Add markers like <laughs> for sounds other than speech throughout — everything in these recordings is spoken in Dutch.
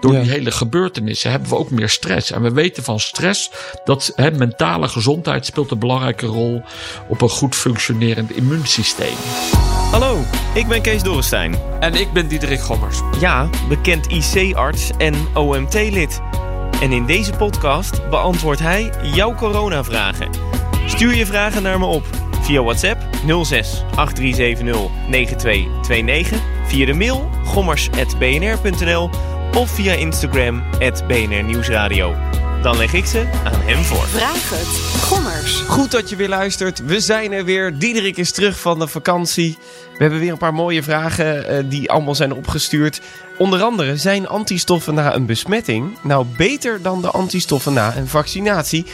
Door die hele gebeurtenissen hebben we ook meer stress. En we weten van stress dat hè, mentale gezondheid speelt een belangrijke rol op een goed functionerend immuunsysteem. Hallo, ik ben Kees Dorrestein. En ik ben Diederik Gommers. Ja, bekend IC-arts en OMT-lid. En in deze podcast beantwoordt hij jouw coronavragen. Stuur je vragen naar me op via WhatsApp 06 8370 9229, via de mail gommers.bnr.nl of via Instagram BNR Nieuwsradio. Dan leg ik ze aan hem voor. Vraag het. Gommers. Goed dat je weer luistert. We zijn er weer. Diederik is terug van de vakantie. We hebben weer een paar mooie vragen eh, die allemaal zijn opgestuurd. Onder andere, zijn antistoffen na een besmetting nou beter dan de antistoffen na een vaccinatie?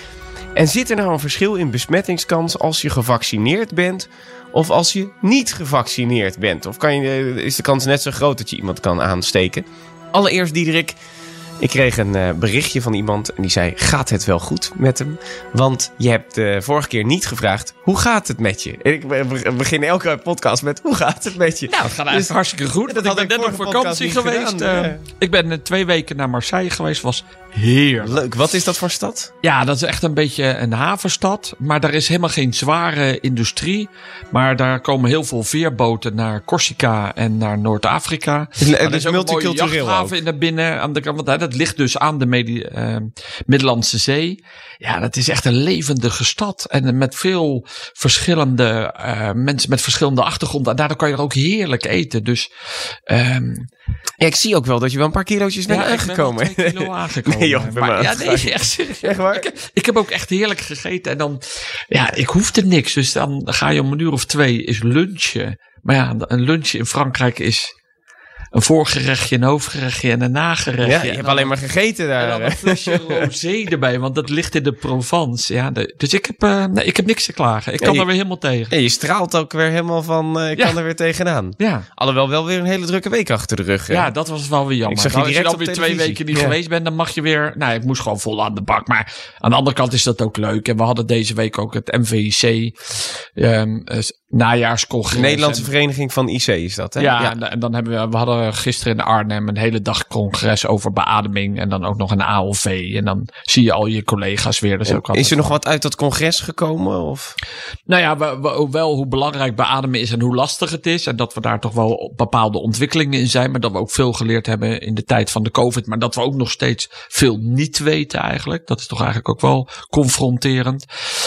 En zit er nou een verschil in besmettingskans als je gevaccineerd bent of als je niet gevaccineerd bent? Of kan je, eh, is de kans net zo groot dat je iemand kan aansteken? Allereerst, Diederik, ik kreeg een eh, berichtje van iemand en die zei: Gaat het wel goed met hem? Want je hebt de vorige keer niet gevraagd: Hoe gaat het met je? En ik be- begin elke podcast met: Hoe gaat het met je? Nou, het gaat eigenlijk Dus- hartstikke goed. dat ik ben net op vakantie geweest. gedaan, eh. ik ben eh, twee weken naar Marseille geweest. Was heerlijk. Leuk, wat is dat voor stad? Ja, dat is echt een beetje een havenstad. Maar daar is helemaal geen zware industrie. Maar daar komen heel veel veerboten naar Corsica en naar Noord-Afrika. Het is er is ook een mooie jachthaven in de binnen. Aan de kant, want ligt dus aan de Medi- eh, Middellandse Zee. Ja, dat is echt een levendige stad. En met veel verschillende eh, mensen met verschillende achtergronden. En daardoor kan je er ook heerlijk eten. Dus ehm, Ja, ik zie ook wel dat je wel een paar kilootjes bent ja, ik ben wel aangekomen. twee kilo <laughs> aangekomen. Nee, joh, ik ben maar, maar ja, nee, echt. Echt waar? Ik, ik heb ook echt heerlijk gegeten. En dan, ja, ik hoefde niks. Dus dan ga je om een uur of twee is lunchen. Maar ja, een lunch in Frankrijk is een voorgerechtje, een hoofdgerechtje en een nagerechtje. Ja, je En hebt dan- alleen maar gegeten en daar. dan hè? een flesje <laughs> rosé erbij, want dat ligt in de Provence. Ja, de- dus ik heb, eh, nee, ik heb niks te klagen. Ik kan je- er weer helemaal tegen. Ja, je straalt ook weer helemaal van, eh, ik Ja. kan er weer tegenaan. Ja. Alhoewel wel weer een hele drukke week achter de rug. hè? Ja, dat was wel weer jammer. Ik zag Nou, als je dan op weer twee weken niet geweest bent, dan mag je weer... Nou, ik moest gewoon vol aan de bak. Maar aan de andere kant is dat ook leuk. En we hadden deze week ook het MVIC ehm, eh, najaarscongres. De Nederlandse En- Vereniging van IC is dat, hè? ja, En, en dan hebben we, we hadden gisteren in Arnhem een hele dag congres over beademing. En dan ook nog een ALV. En dan zie je al je collega's weer. Is, ook Is er nog wat uit dat congres gekomen? Of? nou ja, we, we- wel hoe belangrijk beademen is en hoe lastig het is. En dat we daar toch wel bepaalde ontwikkelingen in zijn. Maar dat we ook veel geleerd hebben in de tijd van de COVID. Maar dat we ook nog steeds veel niet weten eigenlijk. Dat is toch eigenlijk ook wel confronterend.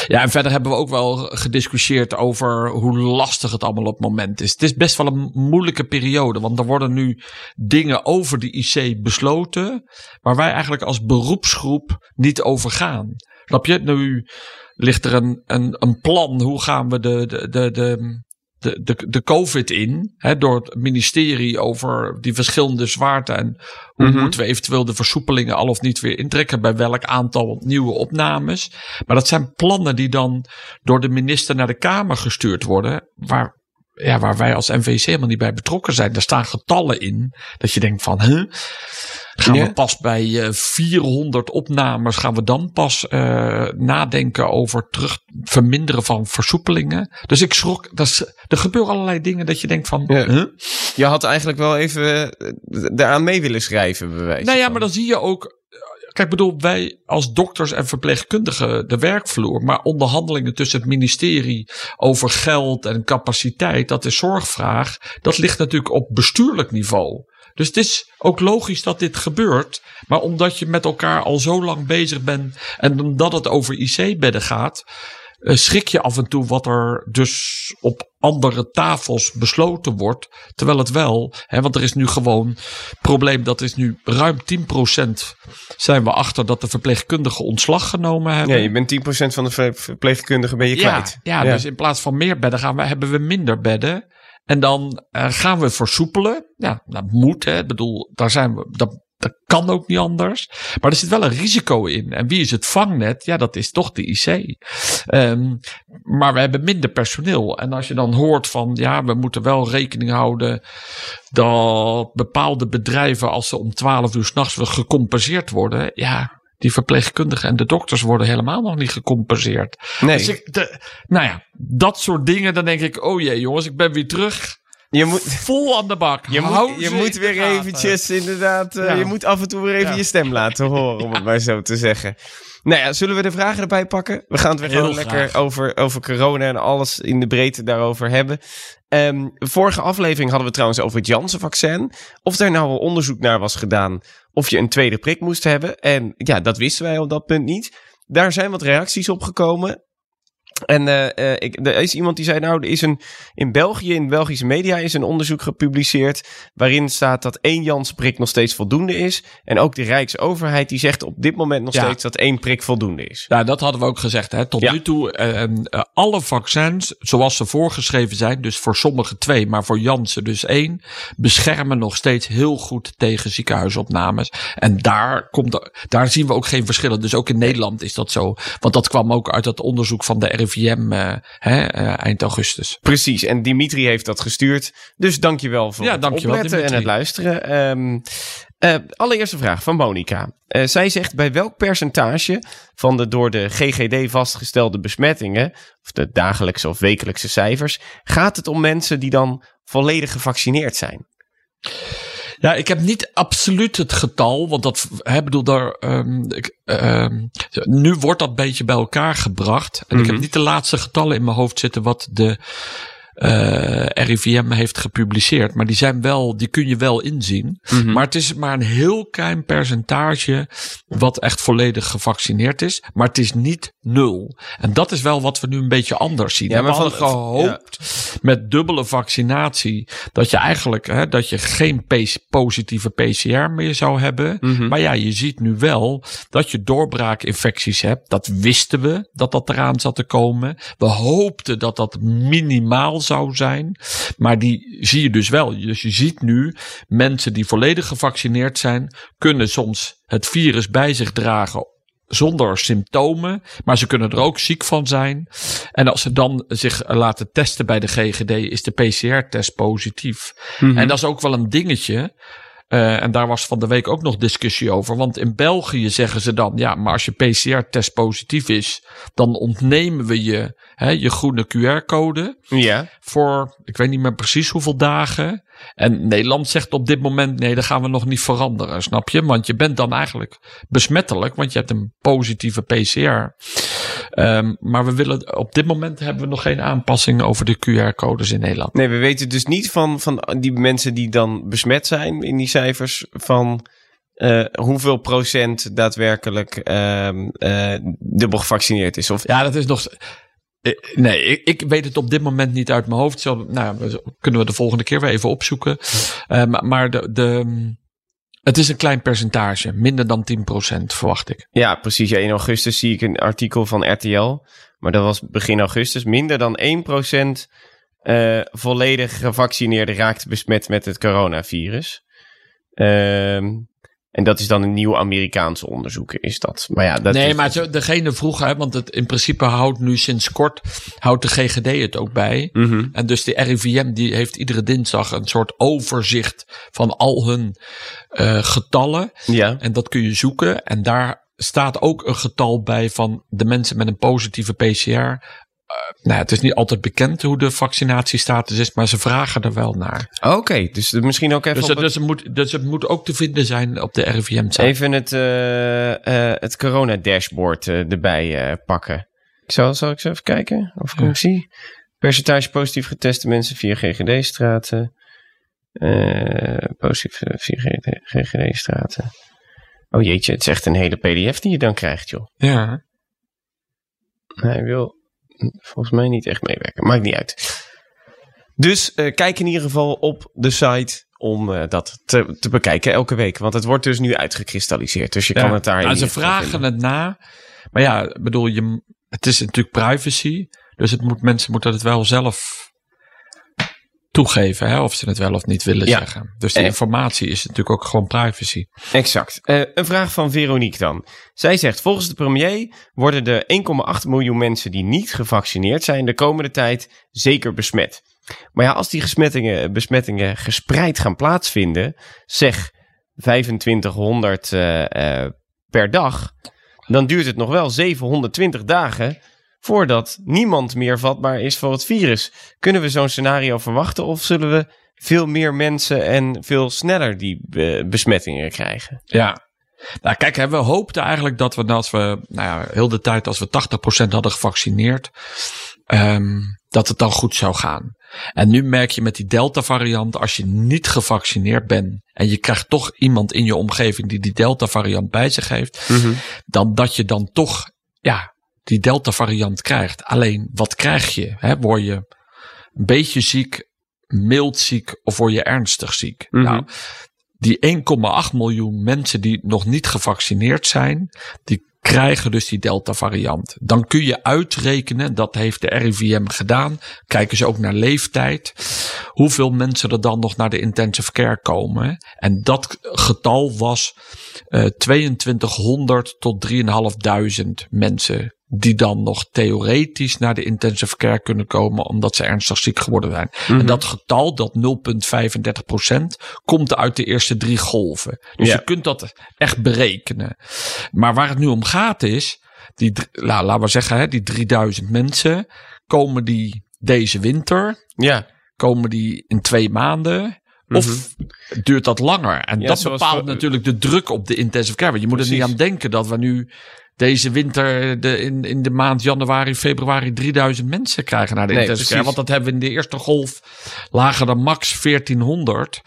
Ja, en verder hebben we ook wel gediscussieerd over hoe lastig het allemaal op het moment is. Het is best wel een moeilijke periode. Want er worden nu dingen over de IC besloten. Waar wij eigenlijk als beroepsgroep niet over gaan. Snap je? Nu ligt er een, een, een plan. Hoe gaan we de, de, de, de, de, de, de COVID in? Hè, door het ministerie over die verschillende zwaarte. En hoe Mhm. moeten we eventueel de versoepelingen al of niet weer intrekken? Bij welk aantal nieuwe opnames? Maar dat zijn plannen die dan door de minister naar de Kamer gestuurd worden. Waar, ja, waar wij als NVC helemaal niet bij betrokken zijn. Daar staan getallen in. Dat je denkt van, huh? Gaan Ja. we pas bij eh, 400 opnames, gaan we dan pas eh, nadenken over terug verminderen van versoepelingen? Dus ik schrok, dat is, er gebeuren allerlei dingen dat je denkt van, Ja. huh? Je had eigenlijk wel even eh, daaraan mee willen schrijven, bij wijze Nou ja, van. maar dan zie je ook. Kijk, bedoel, wij als dokters en verpleegkundigen de werkvloer. Maar onderhandelingen tussen het ministerie over geld en capaciteit, dat is zorgvraag. Dat ligt natuurlijk op bestuurlijk niveau. Dus het is ook logisch dat dit gebeurt. Maar omdat je met elkaar al zo lang bezig bent en omdat het over IC-bedden gaat, schrik je af en toe wat er dus op andere tafels besloten wordt. Terwijl het wel, hè, want er is nu gewoon probleem dat is nu ruim 10% zijn we achter dat de verpleegkundigen ontslag genomen hebben. Ja, je bent 10% van de ver- verpleegkundigen ben je Ja, kwijt. ja, dus in plaats van meer bedden gaan we, hebben we minder bedden. En dan eh, gaan we versoepelen. Ja, dat moet. Hè. Ik bedoel, daar zijn we. Dat, dat kan ook niet anders. Maar er zit wel een risico in. En wie is het vangnet? Ja, dat is toch de IC. Um, maar we hebben minder personeel. En als je dan hoort van ja, we moeten wel rekening houden dat bepaalde bedrijven, als ze om 12 uur s'nachts gecompenseerd worden, ja, die verpleegkundigen en de dokters worden helemaal nog niet gecompenseerd. Nee. Dus ik, de, nou ja, dat soort dingen, dan denk ik, oh jee jongens, ik ben weer terug. Je moet, Vol aan de bak. je Hou moet, je moet weer eventjes inderdaad, eh, Ja. je moet af en toe weer even Ja. je stem laten horen, om het maar zo te zeggen. Nou ja, zullen we de vragen erbij pakken? We gaan het weer Heel lekker over, over corona en alles in de breedte daarover hebben. Ehm, vorige aflevering hadden we trouwens over het Janssen-vaccin. Of er nou al onderzoek naar was gedaan of je een tweede prik moest hebben. En ja, dat wisten wij op dat punt niet. Daar zijn wat reacties op gekomen. En eh, eh, ik, er is iemand die zei, nou, er is een, in België, in Belgische media, is een onderzoek gepubliceerd. waarin staat dat één Janssen-prik nog steeds voldoende is. En ook de Rijksoverheid die zegt op dit moment nog Ja. steeds dat één prik voldoende is. Ja, dat hadden we ook gezegd. Hè. Tot Ja. nu toe, eh, alle vaccins zoals ze voorgeschreven zijn, dus voor sommige twee, maar voor Janssen dus één, beschermen nog steeds heel goed tegen ziekenhuisopnames. En daar, komt, daar zien we ook geen verschillen. Dus ook in Nederland is dat zo. Want dat kwam ook uit het onderzoek van de RIVM eh, hè, eh, eind augustus. Precies, en Dimitri heeft dat gestuurd. Dus dankjewel voor Ja, het dankjewel, opletten en Dimitri. het luisteren. Ehm, eh, allereerste vraag van Monica. Eh, zij zegt bij welk percentage van de door de GGD vastgestelde besmettingen, of de dagelijkse of wekelijkse cijfers, gaat het om mensen die dan volledig gevaccineerd zijn? Ja, ik heb niet absoluut het getal, want dat, hè, bedoel, daar, ehm, ik, ehm, nu wordt dat beetje bij elkaar gebracht. En ik Mhm. heb niet de laatste getallen in mijn hoofd zitten wat de eh, RIVM heeft gepubliceerd. Maar die zijn wel, die kun je wel inzien. Mhm. Maar het is maar een heel klein percentage wat echt volledig gevaccineerd is. Maar het is niet nul. En dat is wel wat we nu een beetje anders zien. Ja, we hadden van- gehoopt met dubbele vaccinatie dat je eigenlijk hè, dat je geen positieve PCR meer zou hebben. Mhm. Maar ja, je ziet nu wel dat je doorbraakinfecties hebt. Dat wisten we dat dat eraan zat te komen. We hoopten dat dat minimaal zou zijn. Maar die zie je dus wel. Dus je ziet nu mensen die volledig gevaccineerd zijn, kunnen soms het virus bij zich dragen zonder symptomen, maar ze kunnen er ook ziek van zijn. En als ze dan zich laten testen bij de GGD, is de PCR-test positief. Mhm. En dat is ook wel een dingetje. Eh, en daar was van de week ook nog discussie over. Want in België zeggen ze dan: ja, maar als je PCR-test positief is, dan ontnemen we je hè, je groene QR-code Ja, voor ik weet niet meer precies hoeveel dagen. En Nederland zegt op dit moment: nee, dat gaan we nog niet veranderen, snap je? Want je bent dan eigenlijk besmettelijk, want je hebt een positieve PCR. Ehm, maar we willen op dit moment hebben we nog geen aanpassing over de QR-codes in Nederland. nee, we weten dus niet van, van die mensen die dan besmet zijn in die cijfers van eh, hoeveel procent daadwerkelijk ehm, eh, dubbel gevaccineerd is. Of, Ja, dat is nog. Eh, Nee, ik, ik weet het op dit moment niet uit mijn hoofd. Zo, nou, we- kunnen we de volgende keer weer even opzoeken. Eh, maar maar de, de, het is een klein percentage. Minder dan 10% verwacht ik. Ja, precies. Ja, in augustus zie ik een artikel van RTL. Maar dat was begin augustus. Minder dan 1% eh volledig gevaccineerden raakt besmet met het coronavirus. Ehm, en dat is dan een nieuw Amerikaans onderzoek, is dat. Maar ja, dat nee, is- maar degene vroeg, hè, want het, in principe houdt nu sinds kort houdt de GGD het ook bij. Mhm. En dus de RIVM die heeft iedere dinsdag een soort overzicht van al hun eh, getallen. Ja, En dat kun je zoeken. En daar staat ook een getal bij van de mensen met een positieve PCR. Nou, het is niet altijd bekend hoe de vaccinatiestatus is, maar ze vragen er wel naar. oké. dus misschien ook even, Dus, het, het, dus, het moet, dus het moet ook te vinden zijn op de RIVM-site. even het, eh, eh, het corona-dashboard eh, erbij pakken. Ik zal, zal ik eens even kijken of ik Ja. hem zie. Percentage positief geteste mensen via GGD-straten. Positief via GGD-straten. Oh jeetje, het is echt een hele pdf die je dan krijgt, joh. Ja. Hij wil volgens mij niet echt meewerken. Maakt niet uit. Dus eh, kijk in ieder geval op de site om eh, dat te, te bekijken elke week. Want het wordt dus nu uitgekristalliseerd. Dus je kan het daar Nou, ze vragen vinden. het na. Maar ja, bedoel, je, het is natuurlijk privacy. Dus het moet, mensen moeten het wel zelf toegeven hè, of ze het wel of niet willen Ja. zeggen. Dus die Eh. informatie is natuurlijk ook gewoon privacy. Exact. Eh, een vraag van Veronique dan. Zij zegt, volgens de premier worden de 1,8 miljoen mensen die niet gevaccineerd zijn de komende tijd zeker besmet. Maar ja, als die besmettingen, besmettingen gespreid gaan plaatsvinden, zeg 2500 eh, eh, per dag, dan duurt het nog wel 720 dagen voordat niemand meer vatbaar is voor het virus. Kunnen we zo'n scenario verwachten of zullen we veel meer mensen en veel sneller die eh, besmettingen krijgen? Ja. Nou, kijk, hè, we hoopten eigenlijk dat we, als we, nou ja, heel de tijd, als we 80% hadden gevaccineerd, ehm, dat het dan goed zou gaan. En nu merk je met die Delta-variant, als je niet gevaccineerd bent en je krijgt toch iemand in je omgeving die die Delta-variant bij zich heeft, dan dat je dan toch, ja, die Delta-variant krijgt. Alleen, wat krijg je? Hè? Word je een beetje ziek, mild ziek of word je ernstig ziek? Mhm. Nou, die 1,8 miljoen mensen die nog niet gevaccineerd zijn, die krijgen dus die Delta-variant. Dan kun je uitrekenen, dat heeft de RIVM gedaan, kijken ze ook naar leeftijd, hoeveel mensen er dan nog naar de intensive care komen. En dat getal was eh 2200 tot 3500 mensen die dan nog theoretisch naar de intensive care kunnen komen omdat ze ernstig ziek geworden zijn. En dat getal, dat 0,35% komt uit de eerste drie golven. Dus je kunt dat echt berekenen. Maar waar het nu om gaat is, die, la, laten we zeggen, hè, die 3000 mensen, komen die deze winter, Ja, komen die in twee maanden? Of duurt dat langer? En Mhm. Ja, dat bepaalt natuurlijk de druk op de intensive care. Want je moet er niet aan denken dat we nu deze winter de, in, in de maand januari, februari 3000 mensen krijgen naar de Nee, intensive care. precies. Want dat hebben we in de eerste golf lager dan max 1400.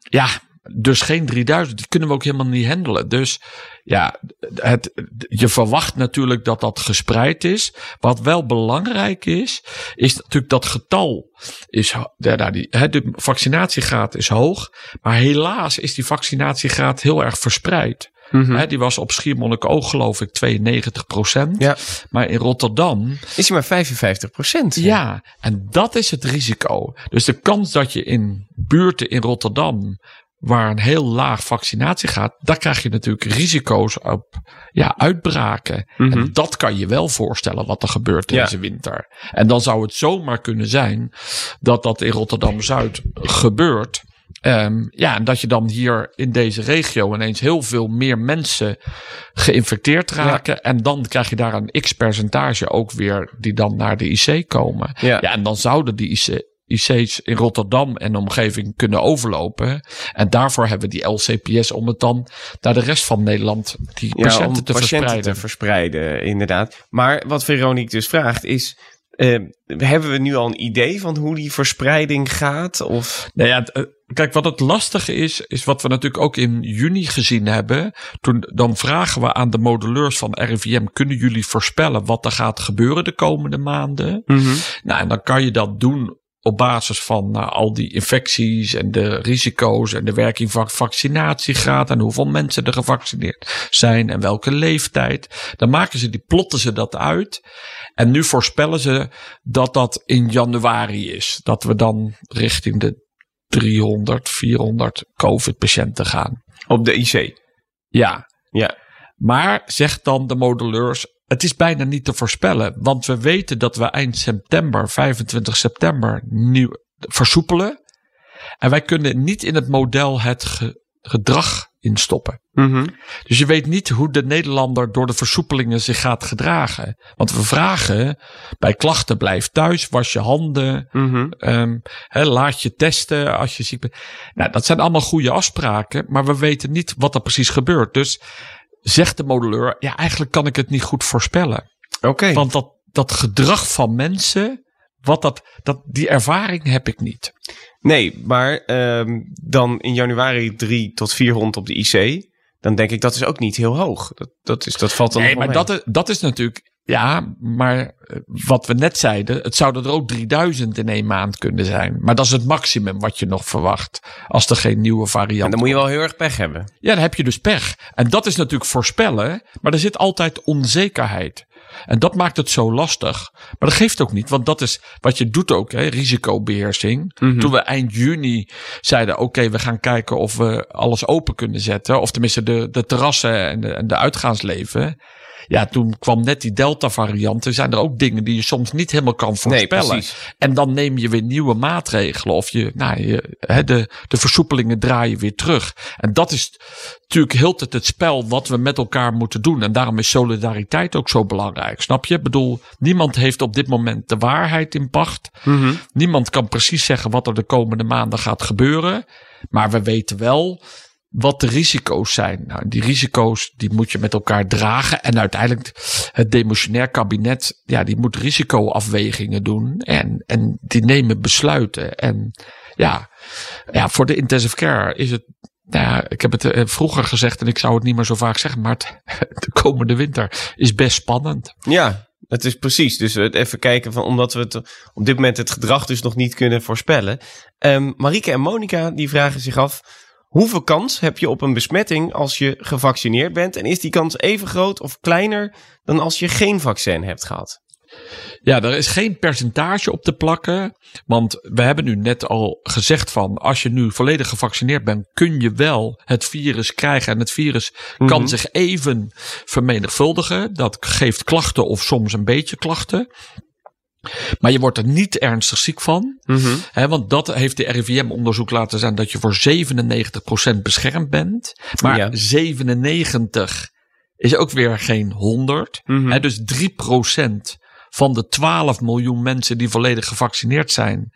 Ja, dus geen 3000. Die kunnen we ook helemaal niet handelen. Dus ja, het, je verwacht natuurlijk dat dat gespreid is. Wat wel belangrijk is, is natuurlijk dat getal. Is, nou, die, de vaccinatiegraad is hoog. Maar helaas is die vaccinatiegraad heel erg verspreid. Hè, die was op Schiermonnikoog geloof ik 92 procent. Ja. Maar in Rotterdam is hij maar 55 procent. ja, en dat is het risico. Dus de kans dat je in buurten in Rotterdam, waar een heel laag vaccinatie gaat, daar krijg je natuurlijk risico's op ja, uitbraken. En dat kan je wel voorstellen wat er gebeurt Ja. deze winter. En dan zou het zomaar kunnen zijn dat dat in Rotterdam Zuid gebeurt. Ehm, ja, en dat je dan hier in deze regio ineens heel veel meer mensen geïnfecteerd raken. En dan krijg je daar een x-percentage ook weer die dan naar de IC komen. Ja. en dan zouden die IC, IC's in Rotterdam en de omgeving kunnen overlopen. En daarvoor hebben we die LCPS om het dan naar de rest van Nederland die Ja, patiënten om te patiënten verspreiden. te verspreiden, inderdaad. Maar wat Veronique dus vraagt is... eh, hebben we nu al een idee van hoe die verspreiding gaat? Of... Nou ja, eh, kijk, wat het lastige is, is wat we natuurlijk ook in juni gezien hebben. Toen, dan vragen we aan de modelleurs van RIVM, kunnen jullie voorspellen wat er gaat gebeuren de komende maanden? Nou, en dan kan je dat doen op basis van nou, al die infecties en de risico's en de werking van vaccinatiegraad en hoeveel mensen er gevaccineerd zijn en welke leeftijd. Dan maken ze die, plotten ze dat uit. En nu voorspellen ze dat dat in januari is. Dat we dan richting de 300, 400 COVID-patiënten gaan. Op de IC? Ja, Ja. maar zegt dan de modelleurs, het is bijna niet te voorspellen. Want we weten dat we eind september, 25 september, nieuw versoepelen. En wij kunnen niet in het model het ge- gedrag instoppen. Dus je weet niet hoe de Nederlander door de versoepelingen zich gaat gedragen. Want we vragen bij klachten blijf thuis, was je handen, ehm, hè, laat je testen als je ziek bent. Nou, dat zijn allemaal goede afspraken, maar we weten niet wat er precies gebeurt. Dus zegt de modelleur, ja, eigenlijk kan ik het niet goed voorspellen. Oké. Want dat, dat gedrag van mensen, wat dat, dat, die ervaring heb ik niet. Nee, maar ehm, dan in januari 3 tot 400 op de IC. Dan denk ik dat is ook niet heel hoog. Dat, dat, is, dat valt dan Nee, maar dat, is- dat is natuurlijk. Ja, maar eh, wat we net zeiden, het zouden er ook 3000 in één maand kunnen zijn. Maar dat is het maximum wat je nog verwacht. Als er geen nieuwe variant En dan moet je wel heel erg pech hebben. Ja, dan heb je dus pech. En dat is natuurlijk voorspellen, maar er zit altijd onzekerheid. En dat maakt het zo lastig. Maar dat geeft ook niet, want dat is wat je doet ook, hè, risicobeheersing. Toen we eind juni zeiden, oké, we gaan kijken of we alles open kunnen zetten. Of tenminste de, de terrassen en de, en de uitgaansleven. Ja, toen kwam net die Delta-variant. Er zijn er ook dingen die je soms niet helemaal kan voorspellen. precies. en dan neem je weer nieuwe maatregelen. Of je, nou, je, hè, de, de versoepelingen draaien weer terug. En dat is natuurlijk heel tijd het spel wat we met elkaar moeten doen. En daarom is solidariteit ook zo belangrijk. Snap je? Ik bedoel, niemand heeft op dit moment de waarheid in pacht. Niemand kan precies zeggen wat er de komende maanden gaat gebeuren. Maar we weten wel wat de risico's zijn. Nou, die risico's die moet je met elkaar dragen. En uiteindelijk het demissionair kabinet, ja, die moet risicoafwegingen doen. En, en die nemen besluiten. En ja, ja, voor de intensive care is het. Nou ja, ik heb het eh, vroeger gezegd en ik zou het niet meer zo vaak zeggen, maar het, <laughs> de komende winter is best spannend. Ja, het is precies. Dus het even kijken van, omdat we het op dit moment het gedrag dus nog niet kunnen voorspellen. Ehm Marieke en Monika die vragen zich af, hoeveel kans heb je op een besmetting als je gevaccineerd bent? En is die kans even groot of kleiner dan als je geen vaccin hebt gehad? Ja, er is geen percentage op te plakken. Want we hebben nu net al gezegd van als je nu volledig gevaccineerd bent, kun je wel het virus krijgen. En het virus kan Mhm. zich even vermenigvuldigen. Dat geeft klachten of soms een beetje klachten. Maar je wordt er niet ernstig ziek van. Hè, want dat heeft de RIVM-onderzoek laten zijn dat je voor 97% beschermd bent. Maar Ja. 97 is ook weer geen 100. Mhm. Hè, dus 3% van de 12 miljoen mensen die volledig gevaccineerd zijn,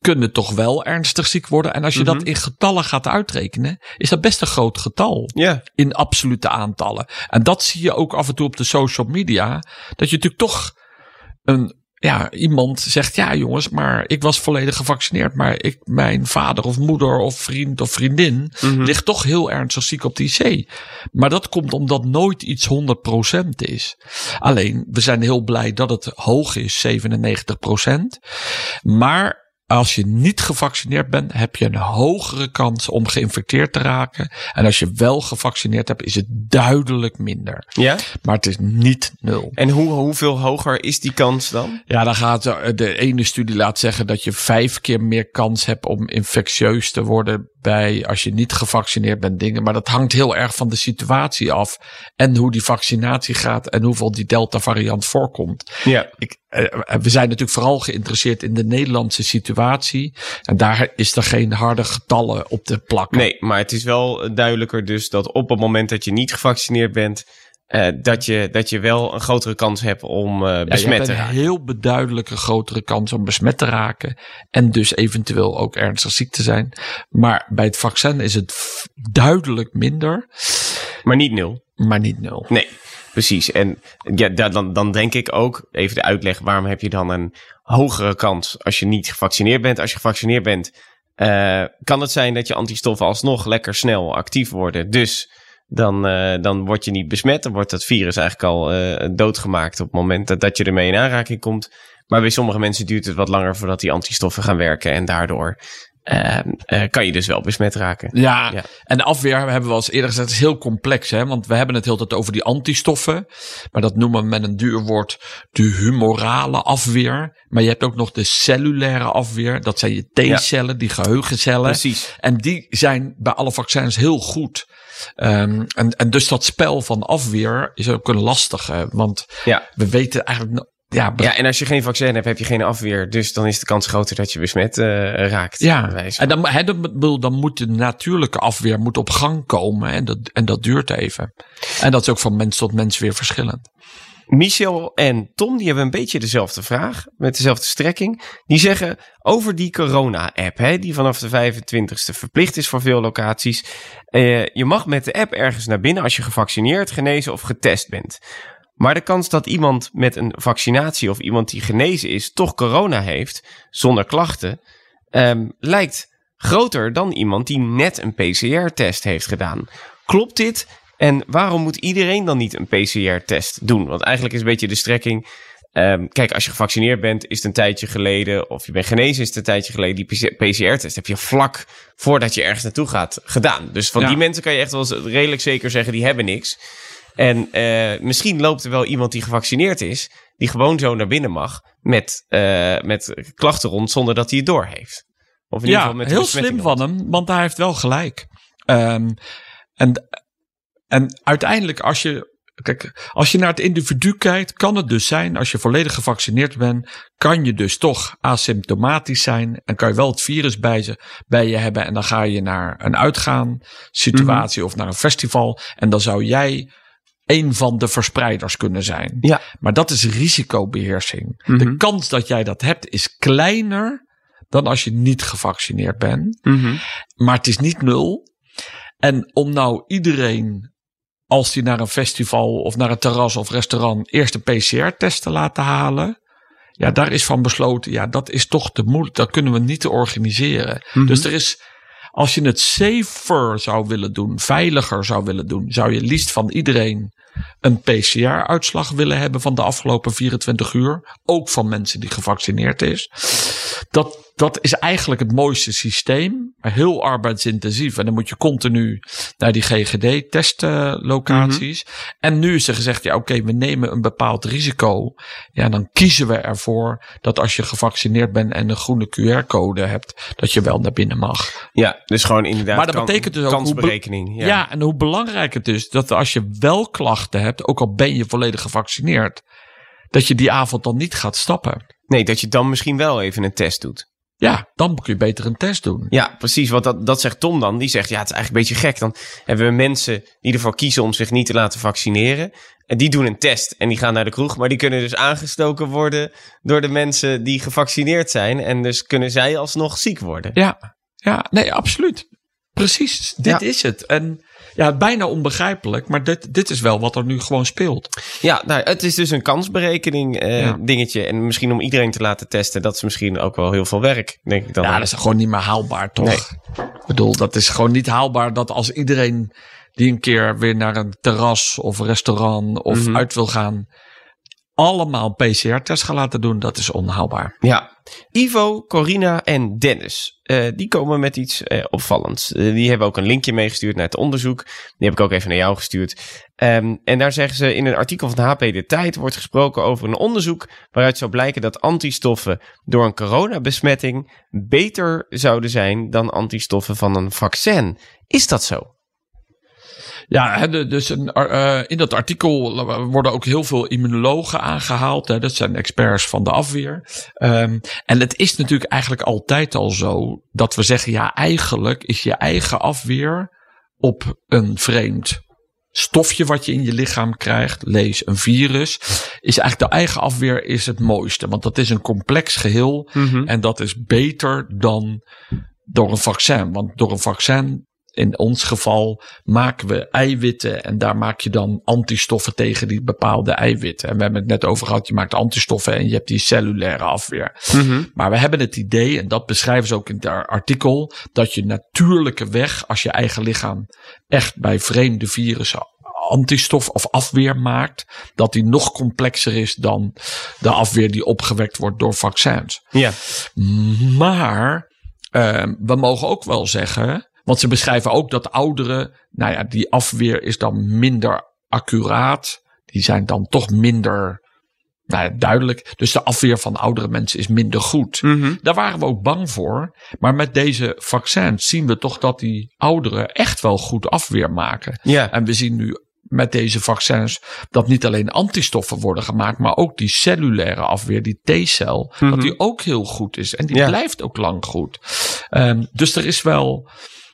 kunnen toch wel ernstig ziek worden. En als je dat in getallen gaat uitrekenen, is dat best een groot getal in absolute aantallen. En dat zie je ook af en toe op de social media. Dat je natuurlijk toch een, ja, iemand zegt: Ja, jongens, maar ik was volledig gevaccineerd. Maar ik, mijn vader of moeder of vriend of vriendin ligt toch heel ernstig ziek op de IC. Maar dat komt omdat nooit iets 100% is. Alleen, we zijn heel blij dat het hoog is, 97%. Maar als je niet gevaccineerd bent, heb je een hogere kans om geïnfecteerd te raken. En als je wel gevaccineerd hebt, is het duidelijk minder. ja. Maar het is niet nul. En hoe, hoeveel hoger is die kans dan? Ja, dan gaat de- de ene studie laat zeggen dat je vijf keer meer kans hebt om infectieus te worden bij als je niet gevaccineerd bent dingen. Maar dat hangt heel erg van de situatie af en hoe die vaccinatie gaat en hoeveel die Delta variant voorkomt. Ja. Ik, eh, we zijn natuurlijk vooral geïnteresseerd in de Nederlandse situatie. En daar is er geen harde getallen op te plakken. Nee, maar het is wel duidelijker dus dat op het moment dat je niet gevaccineerd bent, eh, dat, je, dat je wel een grotere kans hebt om Ja, je besmet hebt te een raken. heel beduidelijke grotere kans om besmet te raken. En dus eventueel ook ernstig ziek te zijn. Maar bij het vaccin is het duidelijk minder, Maar niet nul. maar niet nul. Nee, precies. En ja, da- dan, dan denk ik ook, even de uitleg, waarom heb je dan een hogere kans als je niet gevaccineerd bent? Als je gevaccineerd bent, eh, kan het zijn dat je antistoffen alsnog lekker snel actief worden. Dus dan, eh, dan word je niet besmet. Dan wordt dat virus eigenlijk al eh, doodgemaakt op het moment dat, dat je ermee in aanraking komt. Maar bij sommige mensen duurt het wat langer voordat die antistoffen gaan werken. En daardoor eh, kan je dus wel besmet raken. Ja, Ja. en de afweer hebben we al eens eerder gezegd, is heel complex. Hè? Want we hebben het heel tijd over die antistoffen. Maar dat noemen we met een duur woord de humorale afweer. Maar je hebt ook nog de cellulaire afweer. Dat zijn je T-cellen, die geheugencellen. Precies. En die zijn bij alle vaccins heel goed. Ehm, en, en dus dat spel van afweer is ook een lastige. Want Ja. we weten eigenlijk. Ja, Ja, en als je geen vaccin hebt, heb je geen afweer. Dus dan is de kans groter dat je besmet eh, raakt. ja. en dan, dan, moet de natuurlijke afweer moet op gang komen. En dat, en dat duurt even. En dat is ook van mens tot mens weer verschillend. Michel en Tom die hebben een beetje dezelfde vraag. Met dezelfde strekking. Die zeggen over die corona-app. Die vanaf de 25ste verplicht is voor veel locaties. Eh, je mag met de app ergens naar binnen als je gevaccineerd, genezen of getest bent. Maar de kans dat iemand met een vaccinatie of iemand die genezen is toch corona heeft, zonder klachten, ehm, lijkt groter dan iemand die net een PCR-test heeft gedaan. Klopt dit? En waarom moet iedereen dan niet een PCR-test doen? Want eigenlijk is een beetje de strekking. ehm, kijk, als je gevaccineerd bent, is het een tijdje geleden. Of je bent genezen, is het een tijdje geleden. Die PCR-test heb je vlak voordat je ergens naartoe gaat gedaan. Dus van Ja. die mensen kan je echt wel redelijk zeker zeggen, die hebben niks. En eh, misschien loopt er wel iemand die gevaccineerd is, die gewoon zo naar binnen mag met, eh, met klachten rond zonder dat hij het door heeft. Of in ieder Ja, geval met heel slim van hem, want hij heeft wel gelijk. Ehm, en, en uiteindelijk, als je, kijk, als je naar het individu kijkt, kan het dus zijn, als je volledig gevaccineerd bent, kan je dus toch asymptomatisch zijn en kan je wel het virus bij, ze, bij je hebben. En dan ga je naar een uitgaan situatie of naar een festival. En dan zou jij een van de verspreiders kunnen zijn. Ja. Maar dat is risicobeheersing. Mhm. De kans dat jij dat hebt is kleiner dan als je niet gevaccineerd bent. Mhm. Maar het is niet nul. En om nou iedereen, als die naar een festival of naar een terras of restaurant, eerst een PCR-test te laten halen. Ja, daar is van besloten, ja, dat is toch te moeilijk. Dat kunnen we niet organiseren. Mhm. Dus er is, als je het safer zou willen doen, veiliger zou willen doen, zou je liefst van iedereen een PCR-uitslag willen hebben van de afgelopen 24 uur. Ook van mensen die gevaccineerd is. Dat, dat is eigenlijk het mooiste systeem. Maar heel arbeidsintensief. En dan moet je continu naar die GGD-testlocaties. En nu is er gezegd, ja oké, we nemen een bepaald risico. Ja, dan kiezen we ervoor dat als je gevaccineerd bent en een groene QR-code hebt, dat je wel naar binnen mag. Ja, dus gewoon inderdaad Maar dat kan- betekent dus ook kansberekening. Ja. Ja. en hoe belangrijk het is dat als je wel klachten hebt, ook al ben je volledig gevaccineerd, dat je die avond dan niet gaat stappen. Nee, dat je dan misschien wel even een test doet. Ja, dan kun je beter een test doen. Ja, precies. Want dat, dat zegt Tom dan. Die zegt, ja, het is eigenlijk een beetje gek. Dan hebben we mensen die ervoor kiezen om zich niet te laten vaccineren. En die doen een test en die gaan naar de kroeg. Maar die kunnen dus aangestoken worden door de mensen die gevaccineerd zijn. En dus kunnen zij alsnog ziek worden. Ja, ja nee, absoluut. Precies, dit Ja. is het. En ja, bijna onbegrijpelijk, maar dit, dit is wel wat er nu gewoon speelt. Ja, nou, het is dus een kansberekening eh, Ja. dingetje. En misschien om iedereen te laten testen, dat is misschien ook wel heel veel werk, denk ik dan. Ja, dat is gewoon niet meer haalbaar, toch? Ik bedoel, dat is gewoon niet haalbaar dat als iedereen die een keer weer naar een terras of restaurant of Mhm. uit wil gaan, allemaal PCR-test gaan laten doen, dat is onhaalbaar. Ja. Ivo, Corina en Dennis. eh, die komen met iets eh, opvallends. Eh, die hebben ook een linkje meegestuurd naar het onderzoek. Die heb ik ook even naar jou gestuurd. Ehm, en daar zeggen ze in een artikel van HP De Tijd wordt gesproken over een onderzoek waaruit zou blijken dat antistoffen door een coronabesmetting beter zouden zijn dan antistoffen van een vaccin. Is dat zo? Ja, dus een, eh, in dat artikel worden ook heel veel immunologen aangehaald. Hè, dat zijn experts van de afweer. Ehm, en het is natuurlijk eigenlijk altijd al zo dat we zeggen: ja, eigenlijk is je eigen afweer op een vreemd stofje wat je in je lichaam krijgt, lees een virus, is eigenlijk de eigen afweer is het mooiste. Want dat is een complex geheel en dat is beter dan door een vaccin. Want door een vaccin, in ons geval, maken we eiwitten. En daar maak je dan antistoffen tegen die bepaalde eiwitten. En we hebben het net over gehad, je maakt antistoffen en je hebt die cellulaire afweer. Maar we hebben het idee, en dat beschrijven ze ook in het artikel, dat je natuurlijke weg, als je eigen lichaam echt bij vreemde virussen antistof of afweer maakt, dat die nog complexer is dan de afweer die opgewekt wordt door vaccins. Ja. Maar ehm, we mogen ook wel zeggen, want ze beschrijven ook dat ouderen, nou ja, die afweer is dan minder accuraat. Die zijn dan toch minder nou ja, duidelijk. Dus de afweer van oudere mensen is minder goed. Daar waren we ook bang voor. Maar met deze vaccins zien we toch dat die ouderen echt wel goed afweer maken. Ja. En we zien nu met deze vaccins dat niet alleen antistoffen worden gemaakt, maar ook die cellulaire afweer, die T-cel, dat die ook heel goed is. En die blijft ook lang goed. Ehm, dus er is wel.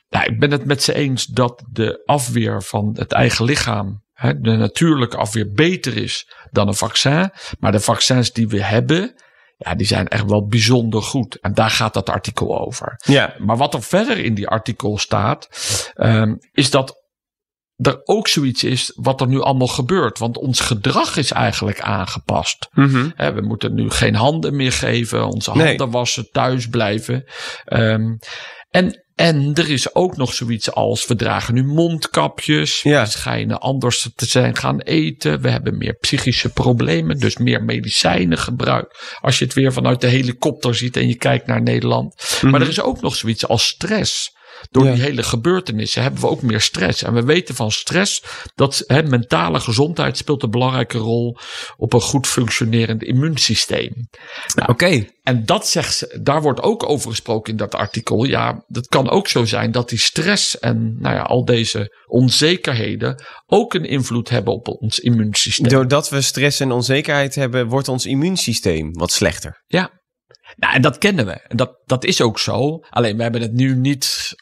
Nou, ik ben het met ze eens dat de afweer van het eigen lichaam, hè, de natuurlijke afweer, beter is dan een vaccin. Maar de vaccins die we hebben, ja, die zijn echt wel bijzonder goed. En daar gaat dat artikel over. Ja. Maar wat er verder in die artikel staat, ehm, is dat er ook zoiets is wat er nu allemaal gebeurt. Want ons gedrag is eigenlijk aangepast. Hè, we moeten nu geen handen meer geven, onze Nee. handen wassen, thuis blijven. Ehm, en, en er is ook nog zoiets als we dragen nu mondkapjes. Ja. We schijnen anders te zijn gaan eten. We hebben meer psychische problemen, dus meer medicijnen gebruikt. Als je het weer vanuit de helikopter ziet en je kijkt naar Nederland. Maar er is ook nog zoiets als stress. Door Ja. die hele gebeurtenissen hebben we ook meer stress. En we weten van stress dat hè, mentale gezondheid speelt een belangrijke rol op een goed functionerend immuunsysteem. Oké. En dat zegt ze, daar wordt ook over gesproken in dat artikel. Ja, dat kan ook zo zijn dat die stress en nou ja, al deze onzekerheden ook een invloed hebben op ons immuunsysteem. Doordat we stress en onzekerheid hebben, wordt ons immuunsysteem wat slechter. Ja. Nou, en dat kennen we. En dat, dat is ook zo. Alleen we hebben het nu niet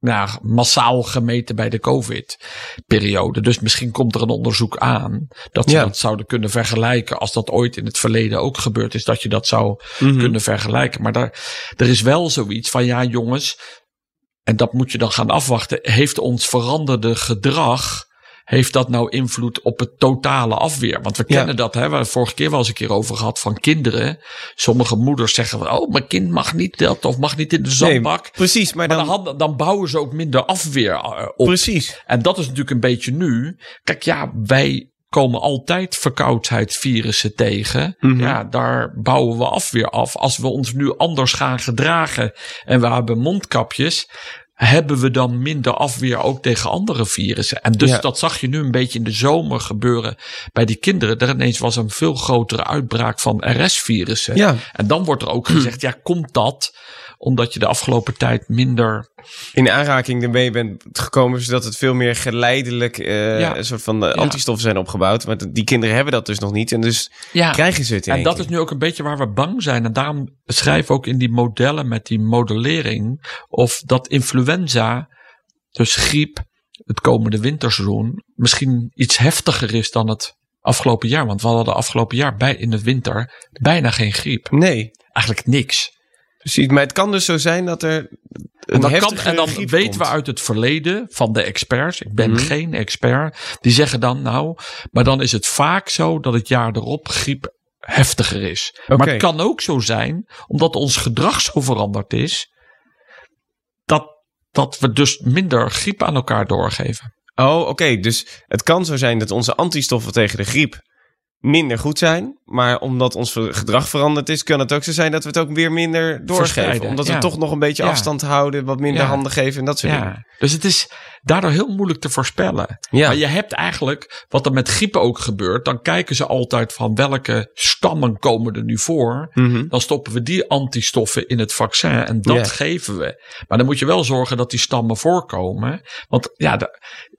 nou, massaal gemeten bij de COVID-periode. Dus misschien komt er een onderzoek aan dat ze Ja. dat zouden kunnen vergelijken. Als dat ooit in het verleden ook gebeurd is, dat je dat zou Mhm. kunnen vergelijken. Maar daar, er is wel zoiets van, ja jongens, en dat moet je dan gaan afwachten. Heeft ons veranderde gedrag, heeft dat nou invloed op het totale afweer? Want we Ja. kennen dat, hè, we hebben het vorige keer wel eens een keer over gehad van kinderen. Sommige moeders zeggen van, oh, mijn kind mag niet dat of mag niet in de zandbak. Nee, precies, maar maar dan... dan bouwen ze ook minder afweer eh, op. Precies. En dat is natuurlijk een beetje nu. Kijk, ja, wij komen altijd verkoudheidsvirussen tegen. Mhm. Ja, daar bouwen we afweer af. Als we ons nu anders gaan gedragen en we hebben mondkapjes, hebben we dan minder afweer ook tegen andere virussen. En dus Ja. dat zag je nu een beetje in de zomer gebeuren bij die kinderen. Er ineens was een veel grotere uitbraak van RS-virussen. Ja. En dan wordt er ook <clears throat> gezegd, ja, komt dat omdat je de afgelopen tijd minder in aanraking ermee bent gekomen, zodat het veel meer geleidelijk eh, Ja. een soort van de antistoffen zijn opgebouwd. Maar die kinderen hebben dat dus nog niet en dus krijgen ze het in En dat keer. is nu ook een beetje waar we bang zijn. En daarom schrijf ook in die modellen met die modellering. of dat influenza, dus griep, het komende winterseizoen. misschien iets heftiger is dan het afgelopen jaar. Want we hadden de afgelopen jaar bij, in de winter bijna geen griep. Nee, Eigenlijk niks. Precies. Maar het kan dus zo zijn dat er een En dan, kan, en dan weten komt. we uit het verleden van de experts. Ik ben Mhm. geen expert. Die zeggen dan nou. Maar dan is het vaak zo dat het jaar erop griep heftiger is. Maar het kan ook zo zijn, omdat ons gedrag zo veranderd is. Dat, dat we dus minder griep aan elkaar doorgeven. Oh, oké. Dus het kan zo zijn dat onze antistoffen tegen de griep minder goed zijn. Maar omdat ons gedrag veranderd is, kan het ook zo zijn dat we het ook weer minder doorgeven. Omdat ja. we toch nog een beetje Ja. afstand houden, wat minder Ja. handen geven en dat soort dingen. Dus het is daardoor heel moeilijk te voorspellen. Maar je hebt eigenlijk, wat er met griep ook gebeurt, dan kijken ze altijd van welke stammen komen er nu voor. Mhm. Dan stoppen we die antistoffen in het vaccin en dat geven we. Maar dan moet je wel zorgen dat die stammen voorkomen. Want ja,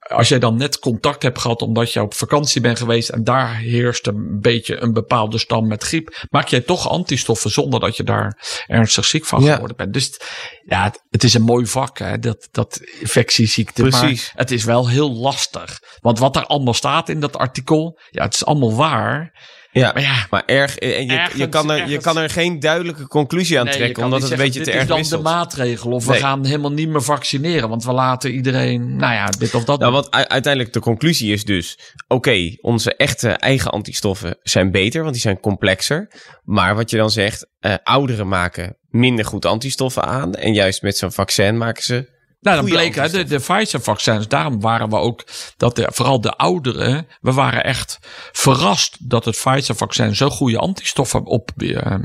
als jij dan net contact hebt gehad omdat je op vakantie bent geweest en daar heerst een beetje een bepaalde stam met griep, maak jij toch antistoffen zonder dat je daar ernstig ziek van Ja. geworden bent. Dus ja, het, het is een mooi vak, hè, dat, dat infectieziekte. Precies. Maar het is wel heel lastig. Want wat er allemaal staat in dat artikel, ja, het is allemaal waar. Ja. Maar ja, Maar erg, en je, je, Ergens- kan er, je kan er geen duidelijke conclusie aan Nee, je trekken, omdat het een beetje te dit erg is dan wisselt. de maatregel. Of Nee. we gaan helemaal niet meer vaccineren. Want we laten iedereen, nou ja, dit of dat. Nou, u- uiteindelijk de conclusie is dus... Oké, onze echte eigen antistoffen zijn beter, want die zijn complexer. Maar wat je dan zegt, eh, ouderen maken minder goed antistoffen aan. En juist met zo'n vaccin maken ze... nou, dan bleek hè, de, de Pfizer-vaccins. Daarom waren we ook, dat de, vooral de ouderen, we waren echt verrast dat het Pfizer-vaccin zo goede antistoffen op, eh,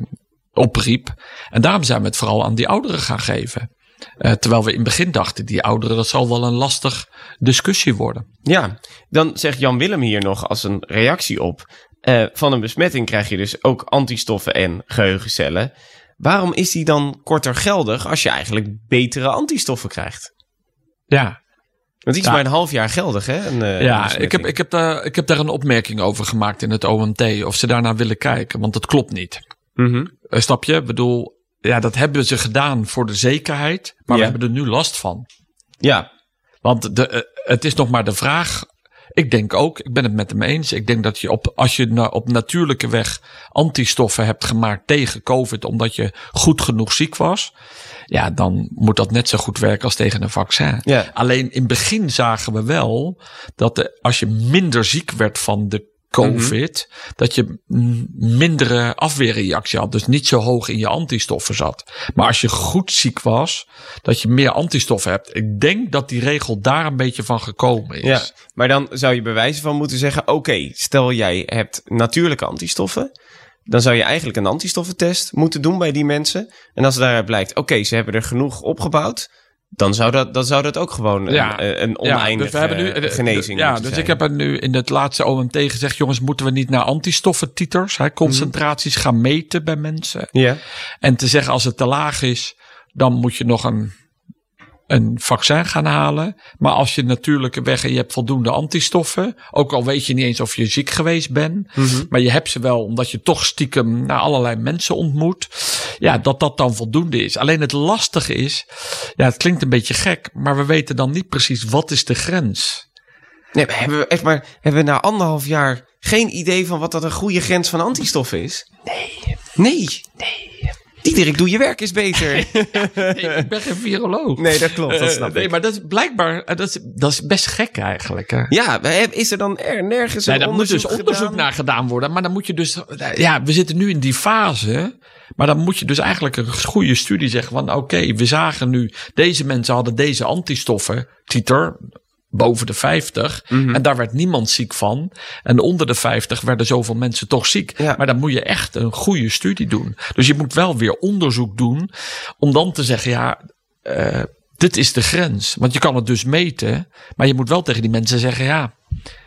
opriep. En daarom zijn we het vooral aan die ouderen gaan geven. Eh, terwijl we in het begin dachten, die ouderen, dat zal wel een lastig discussie worden. Ja, dan zegt Jan Willem hier nog als een reactie op... eh, van een besmetting krijg je dus ook antistoffen en geheugencellen. Waarom is die dan korter geldig als je eigenlijk betere antistoffen krijgt? Ja, Want die is Ja. maar een half jaar geldig, hè? Een, eh, Ja, ik heb, ik, heb daar, ik heb daar een opmerking over gemaakt in het OMT. Of ze daarnaar willen kijken, want dat klopt niet. Mhm. Eh, Snap je? Ik bedoel, ja, dat hebben ze gedaan voor de zekerheid. Maar Ja. we hebben er nu last van. Ja, Want de, eh, het is nog maar de vraag. Ik denk ook, ik ben het met hem eens. Ik denk dat je op, als je na- op natuurlijke weg antistoffen hebt gemaakt tegen COVID, omdat je goed genoeg ziek was. Ja, dan moet dat net zo goed werken als tegen een vaccin. Ja. Alleen in het begin zagen we wel dat de, als je minder ziek werd van de COVID, dat je mindere afweerreactie had. Dus niet zo hoog in je antistoffen zat. Maar als je goed ziek was, dat je meer antistoffen hebt. Ik denk dat die regel daar een beetje van gekomen is. Ja, maar dan zou je bewijzen van moeten zeggen: oké, stel jij hebt natuurlijke antistoffen. Dan zou je eigenlijk een antistoffentest moeten doen bij die mensen. En als daaruit blijkt, oké, ze hebben er genoeg opgebouwd. Dan zou dat, dan zou dat ook gewoon een, Ja. een, een oneindige dus we hebben nu, eh, genezing Ja, dus zijn. ik heb er nu in het laatste OMT gezegd: jongens, moeten we niet naar antistoffentiters, hè, concentraties gaan meten bij mensen? Ja. En te zeggen als het te laag is, dan moet je nog een, een vaccin gaan halen. Maar als je natuurlijke weg en je hebt voldoende antistoffen, ook al weet je niet eens of je ziek geweest bent, Mhm. maar je hebt ze wel omdat je toch stiekem naar allerlei mensen ontmoet, ja, dat dat dan voldoende is. Alleen het lastige is, ja, het klinkt een beetje gek, maar we weten dan niet precies wat is de grens. Nee, maar hebben we echt maar hebben we na anderhalf jaar geen idee van wat dat een goede grens van antistoffen is? Nee. Nee. Nee. Diederik, doe je werk eens beter. <laughs> ik ben geen viroloog. nee, dat klopt. Dat Eh, snap nee, ik. maar dat is blijkbaar, eh, dat is, dat is best gek eigenlijk. Hè? Ja, is er dan er, nergens Nee, een daar moet onderzoek dus onderzoek gedaan? naar gedaan worden. Maar dan moet je dus. Ja, we zitten nu in die fase. Maar dan moet je dus eigenlijk een goede studie zeggen van oké, we zagen nu, deze mensen hadden deze antistoffen, titer, boven de 50. Mhm. En daar werd niemand ziek van. En onder de 50 werden zoveel mensen toch ziek. Ja. Maar dan moet je echt een goede studie doen. Dus je moet wel weer onderzoek doen om dan te zeggen, ja, eh, dit is de grens. Want je kan het dus meten, maar je moet wel tegen die mensen zeggen, ja,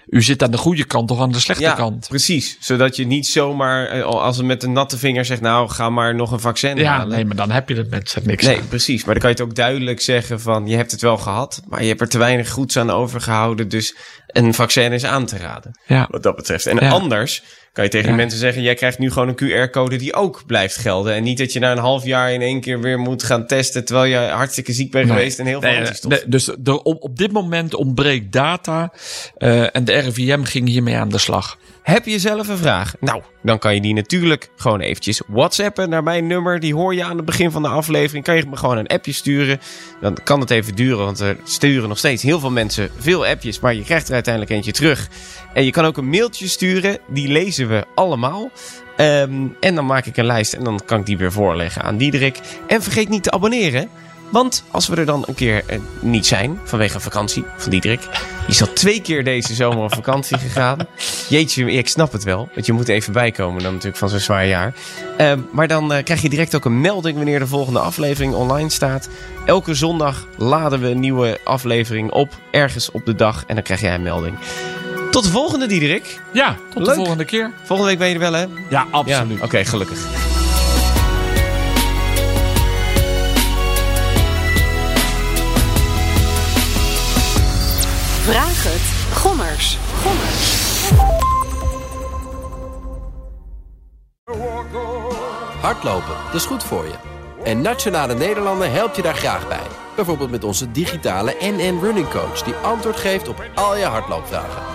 u zit aan de goede kant of aan de slechte Ja, kant. precies. Zodat je niet zomaar, eh, als het met een natte vinger zegt, nou, ga maar nog een vaccin Ja, halen. nee, maar dan heb je het met niks Nee, aan. precies. Maar dan kan je het ook duidelijk zeggen van, je hebt het wel gehad, maar je hebt er te weinig goeds aan overgehouden, dus een vaccin is aan te raden. Ja. Wat dat betreft. En Ja. anders kan je tegen Ja. die mensen zeggen, jij krijgt nu gewoon een QR-code die ook blijft gelden. En niet dat je na een half jaar in één keer weer moet gaan testen, terwijl je hartstikke ziek bent Nee. geweest en heel veel Nee, nee, dus er, op, op dit moment ontbreekt data eh, en de RIVM ging hiermee aan de slag. Heb je zelf een vraag? Nou, dan kan je die natuurlijk gewoon eventjes whatsappen naar mijn nummer. Die hoor je aan het begin van de aflevering. Kan je me gewoon een appje sturen. Dan kan het even duren, want er sturen nog steeds heel veel mensen veel appjes. Maar je krijgt er uiteindelijk eentje terug. En je kan ook een mailtje sturen. Die lezen we allemaal. Ehm, en dan maak ik een lijst en dan kan ik die weer voorleggen aan Diederik. En vergeet niet te abonneren. Want als we er dan een keer eh, niet zijn, vanwege vakantie van Diederik. Die is al twee keer deze zomer op vakantie gegaan. Jeetje, ik snap het wel. Want je moet even bijkomen dan natuurlijk van zo'n zwaar jaar. Ehm, maar dan eh, krijg je direct ook een melding wanneer de volgende aflevering online staat. Elke zondag laden we een nieuwe aflevering op, ergens op de dag. En dan krijg jij een melding. Tot de volgende, Diederik. Ja, tot Leuk. de volgende keer. Volgende week ben je er wel, hè? Ja, absoluut. Ja, Oké, gelukkig. Vraag het. Gommers. Gommers. Hardlopen, dat is goed voor je. En Nationale Nederlanden helpt je daar graag bij. Bijvoorbeeld met onze digitale NN Running Coach... die antwoord geeft op al je hardloopvragen.